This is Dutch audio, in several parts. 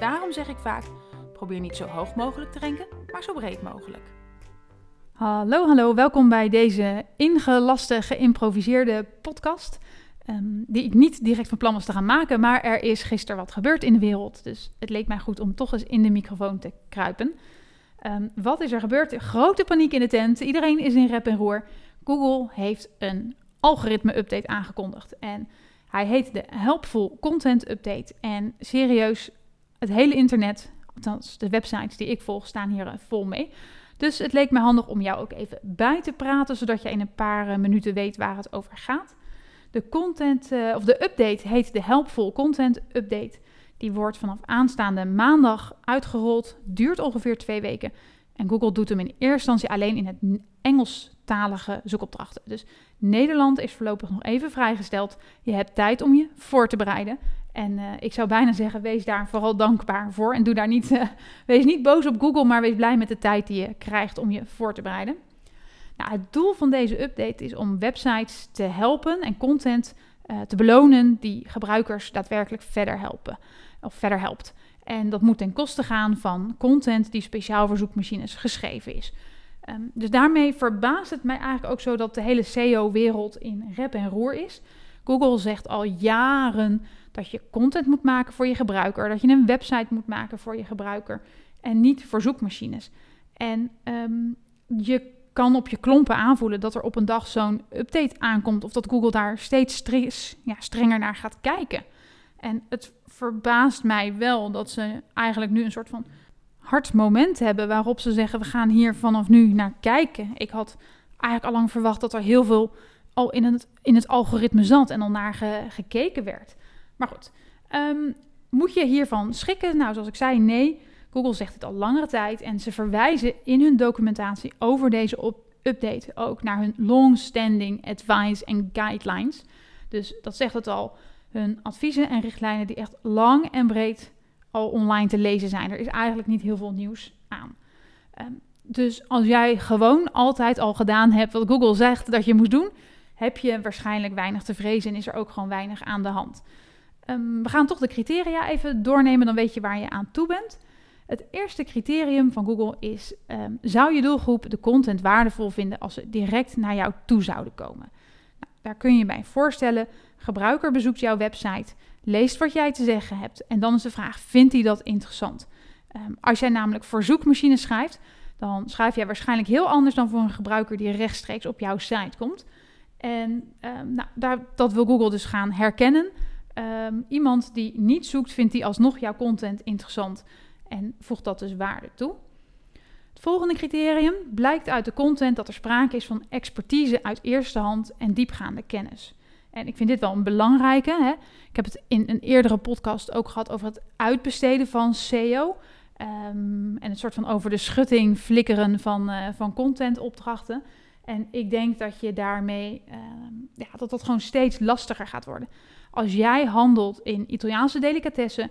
Daarom zeg ik vaak: probeer niet zo hoog mogelijk te renken, maar zo breed mogelijk. Hallo, hallo, welkom bij deze ingelaste, geïmproviseerde podcast. ehm, die ik niet direct van plan was te gaan maken, maar er is gisteren wat gebeurd in de wereld. Dus het leek mij goed om toch eens in de microfoon te kruipen. Ehm, wat is er gebeurd? Grote paniek in de tent. Iedereen is in rep en roer. Google heeft een algoritme-update aangekondigd. En hij heet de Helpful Content Update. En serieus, het hele internet, althans de websites die ik volg, staan hier eh, vol mee. Dus het leek me handig om jou ook even bij te praten, zodat je in een paar eh, minuten weet waar het over gaat. De content, eh, of de update heet de Helpful Content Update. Die wordt vanaf aanstaande maandag uitgerold, duurt ongeveer twee weken. En Google doet hem in eerste instantie alleen in het Engelstalige zoekopdrachten. Dus Nederland is voorlopig nog even vrijgesteld. Je hebt tijd om je voor te bereiden. En uh, ik zou bijna zeggen, wees daar vooral dankbaar voor. En doe daar niet, uh, wees niet boos op Google, maar wees blij met de tijd die je krijgt om je voor te bereiden. Nou, het doel van deze update is om websites te helpen en content uh, te belonen die gebruikers daadwerkelijk verder helpen of verder helpt. En dat moet ten koste gaan van content die speciaal voor zoekmachines geschreven is. Um, dus daarmee verbaast het mij eigenlijk ook zo dat de hele SEO-wereld in rep en roer is. Google zegt al jaren dat je content moet maken voor je gebruiker, dat je een website moet maken voor je gebruiker en niet voor zoekmachines. En um, je kan op je klompen aanvoelen dat er op een dag zo'n update aankomt of dat Google daar steeds ja, strenger naar gaat kijken. En het verbaast mij wel dat ze eigenlijk nu een soort van hard moment hebben waarop ze zeggen: we gaan hier vanaf nu naar kijken. Ik had eigenlijk al lang verwacht dat er heel veel al in het, in het algoritme zat en al naar ge, gekeken werd. Maar goed, um, moet je hiervan schrikken? Nou, zoals ik zei, nee. Google zegt het al langere tijd en ze verwijzen in hun documentatie over deze update ook naar hun long-standing advice en guidelines. Dus dat zegt het al, hun adviezen en richtlijnen die echt lang en breed al online te lezen zijn. Er is eigenlijk niet heel veel nieuws aan. Um, dus als jij gewoon altijd al gedaan hebt wat Google zegt dat je moet doen, heb je waarschijnlijk weinig te vrezen en is er ook gewoon weinig aan de hand. Um, we gaan toch de criteria even doornemen, dan weet je waar je aan toe bent. Het eerste criterium van Google is: um, zou je doelgroep de content waardevol vinden als ze direct naar jou toe zouden komen? Nou, daar kun je bij voorstellen: gebruiker bezoekt jouw website, leest wat jij te zeggen hebt en dan is de vraag: vindt hij dat interessant? Um, als jij namelijk voor zoekmachines schrijft, dan schrijf jij waarschijnlijk heel anders dan voor een gebruiker die rechtstreeks op jouw site komt. En nou, daar, dat wil Google dus gaan herkennen. Um, iemand die niet zoekt, vindt die alsnog jouw content interessant en voegt dat dus waarde toe. Het volgende criterium blijkt uit de content dat er sprake is van expertise uit eerste hand en diepgaande kennis. En ik vind dit wel een belangrijke. Hè? Ik heb het in een eerdere podcast ook gehad over het uitbesteden van SEO. Um, en het soort van over de schutting flikkeren van, uh, van contentopdrachten. En ik denk dat je daarmee, uh, ja, dat dat gewoon steeds lastiger gaat worden. Als jij handelt in Italiaanse delicatessen,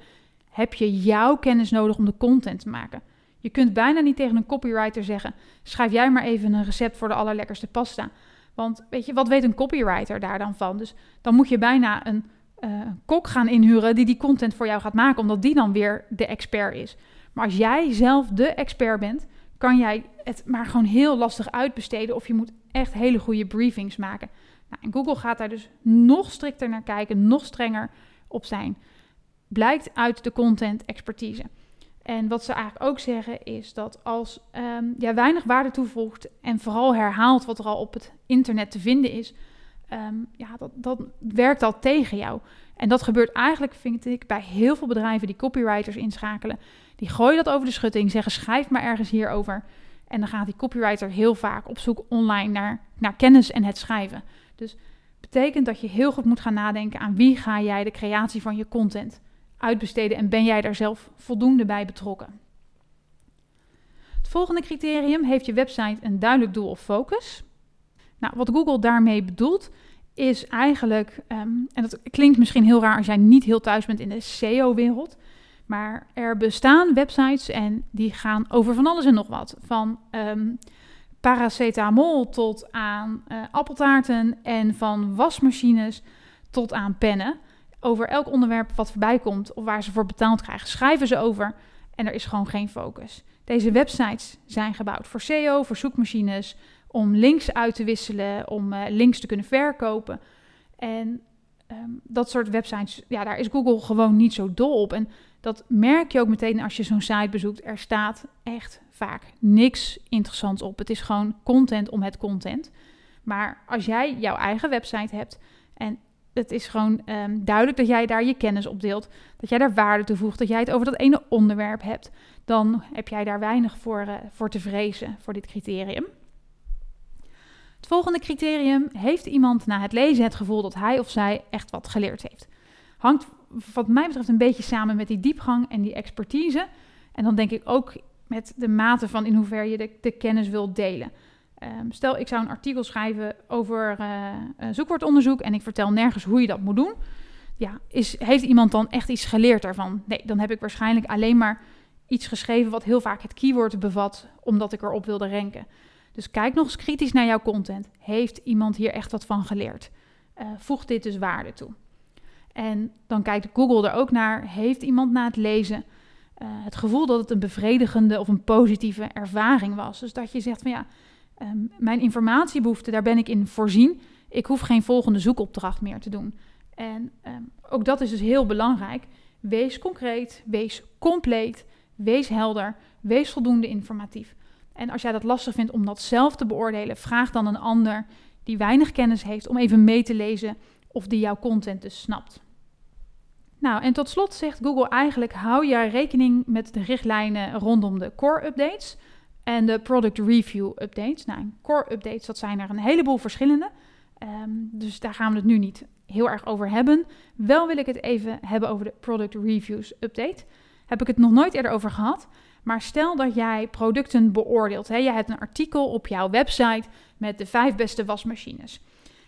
heb je jouw kennis nodig om de content te maken. Je kunt bijna niet tegen een copywriter zeggen: schrijf jij maar even een recept voor de allerlekkerste pasta. Want weet je, wat weet een copywriter daar dan van? Dus dan moet je bijna een uh, kok gaan inhuren die die content voor jou gaat maken, omdat die dan weer de expert is. Maar als jij zelf de expert bent, kan jij het maar gewoon heel lastig uitbesteden of je moet echt hele goede briefings maken. Nou, en Google gaat daar dus nog strikter naar kijken, nog strenger op zijn. Blijkt uit de content expertise. En wat ze eigenlijk ook zeggen is dat als um, jij weinig waarde toevoegt en vooral herhaalt wat er al op het internet te vinden is, um, ja, dat, dat werkt al tegen jou. En dat gebeurt eigenlijk, vind ik, bij heel veel bedrijven die copywriters inschakelen. Die gooien dat over de schutting, zeggen schrijf maar ergens hierover. En dan gaat die copywriter heel vaak op zoek online naar, naar kennis en het schrijven. Dus betekent dat je heel goed moet gaan nadenken aan wie ga jij de creatie van je content uitbesteden en ben jij daar zelf voldoende bij betrokken? Het volgende criterium heeft je website een duidelijk doel of focus. Nou, wat Google daarmee bedoelt is eigenlijk, ehm, en dat klinkt misschien heel raar als jij niet heel thuis bent in de SEO-wereld, maar er bestaan websites en die gaan over van alles en nog wat. Van um, paracetamol tot aan uh, appeltaarten en van wasmachines tot aan pennen. Over elk onderwerp wat voorbij komt of waar ze voor betaald krijgen, schrijven ze over en er is gewoon geen focus. Deze websites zijn gebouwd voor SEO, voor zoekmachines, om links uit te wisselen, om uh, links te kunnen verkopen. En um, dat soort websites, ja, daar is Google gewoon niet zo dol op. En dat merk je ook meteen als je zo'n site bezoekt. Er staat echt vaak niks interessants op. Het is gewoon content om het content. Maar als jij jouw eigen website hebt en het is gewoon um, duidelijk dat jij daar je kennis op deelt, dat jij daar waarde toevoegt, dat jij het over dat ene onderwerp hebt, dan heb jij daar weinig voor, uh, voor te vrezen voor dit criterium. Het volgende criterium: heeft iemand na het lezen het gevoel dat hij of zij echt wat geleerd heeft? Hangt wat mij betreft een beetje samen met die diepgang en die expertise. En dan denk ik ook met de mate van in hoeverre je de, kennis wilt delen. Um, stel, ik zou een artikel schrijven over uh, zoekwoordonderzoek en ik vertel nergens hoe je dat moet doen. Ja, is, heeft iemand dan echt iets geleerd daarvan? Nee, dan heb ik waarschijnlijk alleen maar iets geschreven wat heel vaak het keyword bevat, omdat ik erop wilde ranken. Dus kijk nog eens kritisch naar jouw content. Heeft iemand hier echt wat van geleerd? Uh, voeg dit dus waarde toe. En dan kijkt Google er ook naar, heeft iemand na het lezen uh, het gevoel dat het een bevredigende of een positieve ervaring was? Dus dat je zegt van ja, um, mijn informatiebehoefte, daar ben ik in voorzien. Ik hoef geen volgende zoekopdracht meer te doen. En um, ook dat is dus heel belangrijk. Wees concreet, wees compleet, wees helder, wees voldoende informatief. En als jij dat lastig vindt om dat zelf te beoordelen, vraag dan een ander die weinig kennis heeft om even mee te lezen of die jouw content dus snapt. Nou, en tot slot zegt Google eigenlijk: hou jij rekening met de richtlijnen rondom de core updates en de product review updates. Nou, core updates, dat zijn er een heleboel verschillende. Um, dus daar gaan we het nu niet heel erg over hebben. Wel wil ik het even hebben over de product reviews update. Heb ik het nog nooit eerder over gehad. Maar stel dat jij producten beoordeelt. Hè? Je hebt een artikel op jouw website met de vijf beste wasmachines.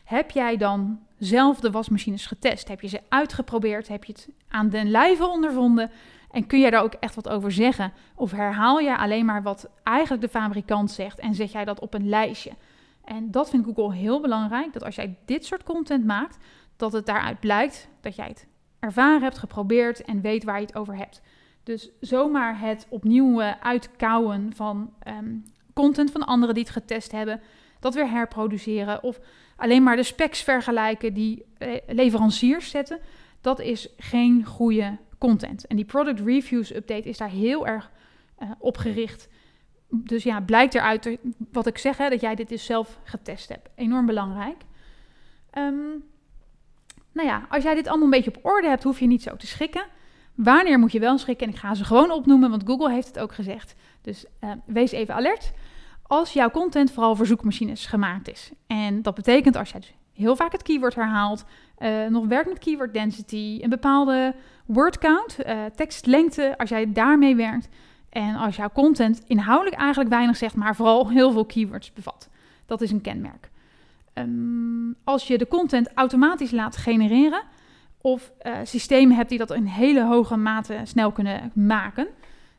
Heb jij dan zelf de wasmachines getest? Heb je ze uitgeprobeerd? Heb je het aan den lijve ondervonden? En kun jij daar ook echt wat over zeggen? Of herhaal je alleen maar wat eigenlijk de fabrikant zegt en zet jij dat op een lijstje? En dat vindt Google heel belangrijk, dat als jij dit soort content maakt, dat het daaruit blijkt dat jij het ervaren hebt, geprobeerd en weet waar je het over hebt. Dus zomaar het opnieuw uh, uitkouwen van um, content van anderen die het getest hebben, dat weer herproduceren of alleen maar de specs vergelijken die uh, leveranciers zetten, dat is geen goede content. En die product reviews update is daar heel erg uh, op gericht. Dus ja, blijkt eruit wat ik zeg, hè, dat jij dit dus zelf getest hebt. Enorm belangrijk. Um, nou ja, als jij dit allemaal een beetje op orde hebt, hoef je niet zo te schikken. Wanneer moet je wel schrikken? En ik ga ze gewoon opnoemen, want Google heeft het ook gezegd. Dus uh, wees even alert. Als jouw content vooral voor zoekmachines gemaakt is. En dat betekent als jij dus heel vaak het keyword herhaalt, uh, nog werkt met keyword density, een bepaalde word count, uh, tekstlengte, als jij daarmee werkt. En als jouw content inhoudelijk eigenlijk weinig zegt, maar vooral heel veel keywords bevat. Dat is een kenmerk. Um, als je de content automatisch laat genereren, of uh, systemen hebt die dat in hele hoge mate snel kunnen maken.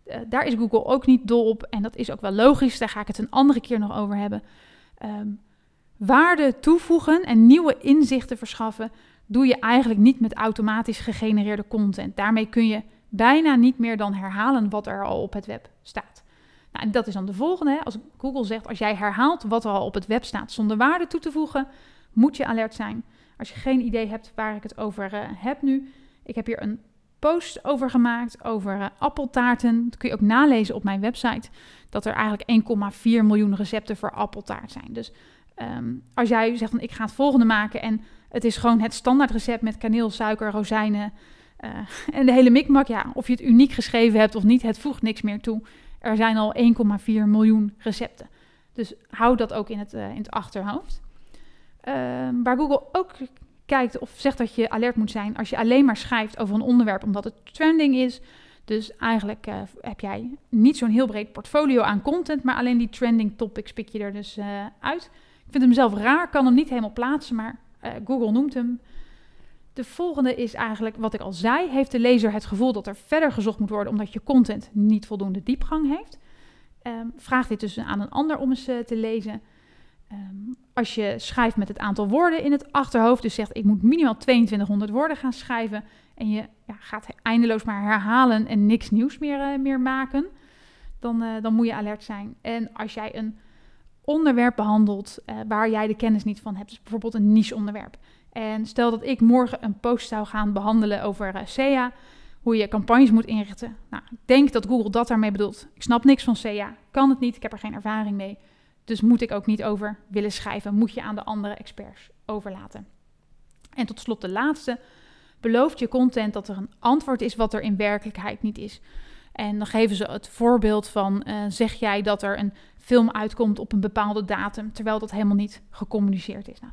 Uh, daar is Google ook niet dol op en dat is ook wel logisch. Daar ga ik het een andere keer nog over hebben. Um, waarde toevoegen en nieuwe inzichten verschaffen doe je eigenlijk niet met automatisch gegenereerde content. Daarmee kun je bijna niet meer dan herhalen wat er al op het web staat. Nou, en dat is dan de volgende. Als Google zegt, als jij herhaalt wat er al op het web staat zonder waarde toe te voegen, moet je alert zijn. Als je geen idee hebt waar ik het over uh, heb nu, ik heb hier een post over gemaakt over uh, appeltaarten. Dat kun je ook nalezen op mijn website. Dat er eigenlijk 1,4 miljoen recepten voor appeltaart zijn. Dus um, als jij zegt van ik ga het volgende maken en het is gewoon het standaard recept met kaneel, suiker, rozijnen uh, en de hele mikmak. Ja, of je het uniek geschreven hebt of niet, het voegt niks meer toe. Er zijn al 1,4 miljoen recepten. Dus hou dat ook in het, in het achterhoofd. Uh, waar Google ook kijkt of zegt dat je alert moet zijn als je alleen maar schrijft over een onderwerp omdat het trending is. Dus eigenlijk uh, heb jij niet zo'n heel breed portfolio aan content, maar alleen die trending topics pik je er dus uh, uit. Ik vind hem zelf raar, kan hem niet helemaal plaatsen, maar uh, Google noemt hem. De volgende is eigenlijk wat ik al zei. Heeft de lezer het gevoel dat er verder gezocht moet worden omdat je content niet voldoende diepgang heeft? Um, vraag dit dus aan een ander om eens te lezen. Um, als je schrijft met het aantal woorden in het achterhoofd, dus zegt ik moet minimaal 2200 woorden gaan schrijven en je ja, gaat eindeloos maar herhalen en niks nieuws meer, uh, meer maken, dan, uh, dan moet je alert zijn. En als jij een onderwerp behandelt uh, waar jij de kennis niet van hebt, dus bijvoorbeeld een niche onderwerp. En stel dat ik morgen een post zou gaan behandelen over SEA, hoe je campagnes moet inrichten. Nou, ik denk dat Google dat daarmee bedoelt. Ik snap niks van SEA, kan het niet, ik heb er geen ervaring mee. Dus moet ik ook niet over willen schrijven, moet je aan de andere experts overlaten. En tot slot de laatste. Belooft je content dat er een antwoord is wat er in werkelijkheid niet is. En dan geven ze het voorbeeld van: uh, zeg jij dat er een film uitkomt op een bepaalde datum, terwijl dat helemaal niet gecommuniceerd is. Nou,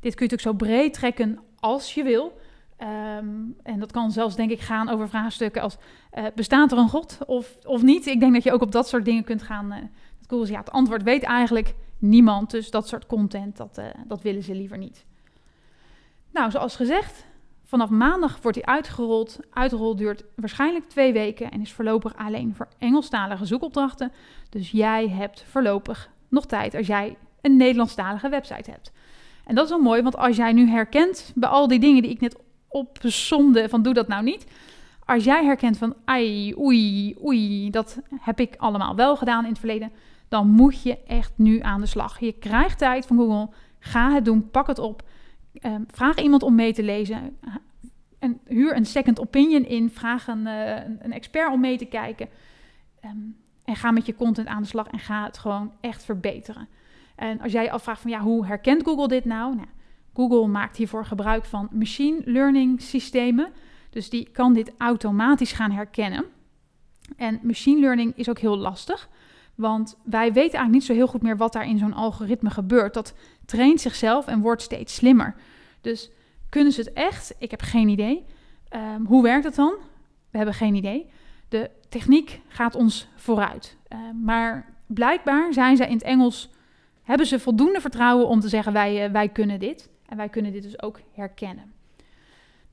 dit kun je natuurlijk zo breed trekken als je wil. Um, en dat kan zelfs, denk ik, gaan over vraagstukken als: uh, bestaat er een God of, of niet? Ik denk dat je ook op dat soort dingen kunt gaan, uh, Google is ja, het antwoord weet eigenlijk niemand. Dus dat soort content, dat, uh, dat willen ze liever niet. Nou, zoals gezegd, vanaf maandag wordt hij uitgerold. Uitrol duurt waarschijnlijk twee weken en is voorlopig alleen voor Engelstalige zoekopdrachten. Dus jij hebt voorlopig nog tijd als jij een Nederlandstalige website hebt. En dat is wel mooi, want als jij nu herkent bij al die dingen die ik net opzonde van doe dat nou niet. Als jij herkent van ai, oei, oei, dat heb ik allemaal wel gedaan in het verleden dan moet je echt nu aan de slag. Je krijgt tijd van Google. Ga het doen, pak het op. Um, vraag iemand om mee te lezen. En huur een second opinion in. Vraag een, uh, een expert om mee te kijken. Um, en ga met je content aan de slag en ga het gewoon echt verbeteren. En als jij je afvraagt van ja, hoe herkent Google dit nou? nou Google maakt hiervoor gebruik van machine learning systemen. Dus die kan dit automatisch gaan herkennen. En machine learning is ook heel lastig. Want wij weten eigenlijk niet zo heel goed meer wat daar in zo'n algoritme gebeurt. Dat traint zichzelf en wordt steeds slimmer. Dus kunnen ze het echt? Ik heb geen idee. Um, hoe werkt het dan? We hebben geen idee. De techniek gaat ons vooruit. Uh, maar blijkbaar zijn ze in het Engels, hebben ze voldoende vertrouwen om te zeggen wij, uh, wij kunnen dit. En wij kunnen dit dus ook herkennen.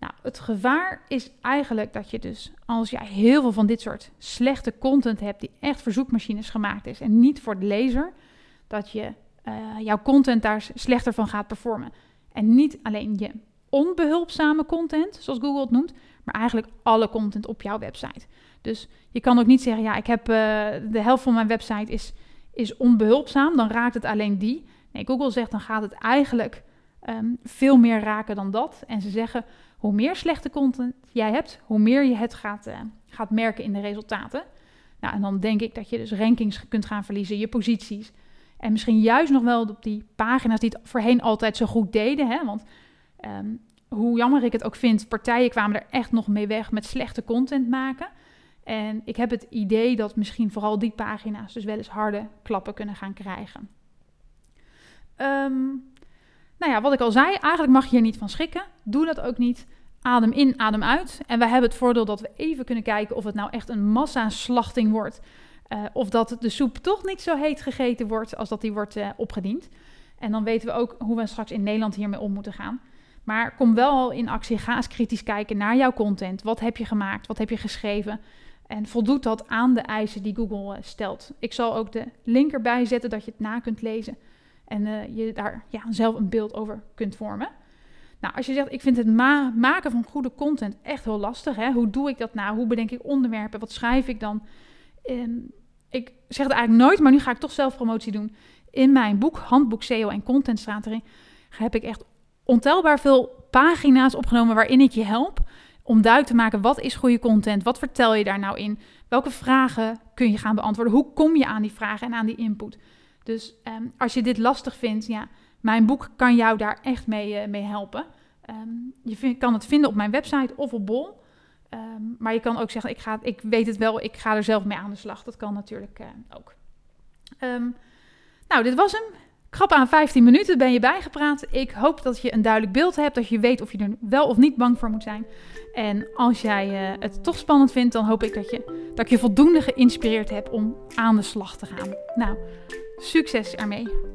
Nou, het gevaar is eigenlijk dat je dus, als jij heel veel van dit soort slechte content hebt, die echt voor zoekmachines gemaakt is en niet voor de lezer, dat je uh, jouw content daar slechter van gaat performen. En niet alleen je onbehulpzame content, zoals Google het noemt, maar eigenlijk alle content op jouw website. Dus je kan ook niet zeggen, ja, ik heb uh, de helft van mijn website is, is onbehulpzaam, dan raakt het alleen die. Nee, Google zegt dan gaat het eigenlijk um, veel meer raken dan dat. En ze zeggen, hoe meer slechte content jij hebt, hoe meer je het gaat, uh, gaat merken in de resultaten. Nou, en dan denk ik dat je dus rankings kunt gaan verliezen, je posities. En misschien juist nog wel op die pagina's die het voorheen altijd zo goed deden. Hè? Want um, hoe jammer ik het ook vind, partijen kwamen er echt nog mee weg met slechte content maken. En ik heb het idee dat misschien vooral die pagina's dus wel eens harde klappen kunnen gaan krijgen. Um, nou ja, wat ik al zei, eigenlijk mag je hier niet van schrikken. Doe dat ook niet. Adem in, adem uit. En wij hebben het voordeel dat we even kunnen kijken of het nou echt een massaslachting wordt. Uh, of dat de soep toch niet zo heet gegeten wordt als dat die wordt uh, opgediend. En dan weten we ook hoe we straks in Nederland hiermee om moeten gaan. Maar kom wel in actie. Ga eens kritisch kijken naar jouw content. Wat heb je gemaakt? Wat heb je geschreven? En voldoet dat aan de eisen die Google uh, stelt? Ik zal ook de link erbij zetten dat je het na kunt lezen. En uh, je daar ja, zelf een beeld over kunt vormen. Nou, als je zegt, ik vind het ma maken van goede content echt heel lastig. Hè? Hoe doe ik dat nou? Hoe bedenk ik onderwerpen? Wat schrijf ik dan? Ik zeg het eigenlijk nooit, maar nu ga ik toch zelf promotie doen. In mijn boek, Handboek SEO en Contentstrategie, heb ik echt ontelbaar veel pagina's opgenomen waarin ik je help om duidelijk te maken wat is goede content, wat vertel je daar nou in, welke vragen kun je gaan beantwoorden, hoe kom je aan die vragen en aan die input. Dus um, als je dit lastig vindt, ja, mijn boek kan jou daar echt mee, uh, mee helpen. Um, je kan het vinden op mijn website of op Bol. Um, maar je kan ook zeggen, ik, ga, ik weet het wel, ik ga er zelf mee aan de slag. Dat kan natuurlijk uh, ook. nou, dit was hem. Ik Grap aan 15 minuten ben je bijgepraat. Ik hoop dat je een duidelijk beeld hebt, dat je weet of je er wel of niet bang voor moet zijn. En als jij uh, het toch spannend vindt, dan hoop ik dat, je, dat ik je voldoende geïnspireerd heb om aan de slag te gaan. Nou, succes ermee!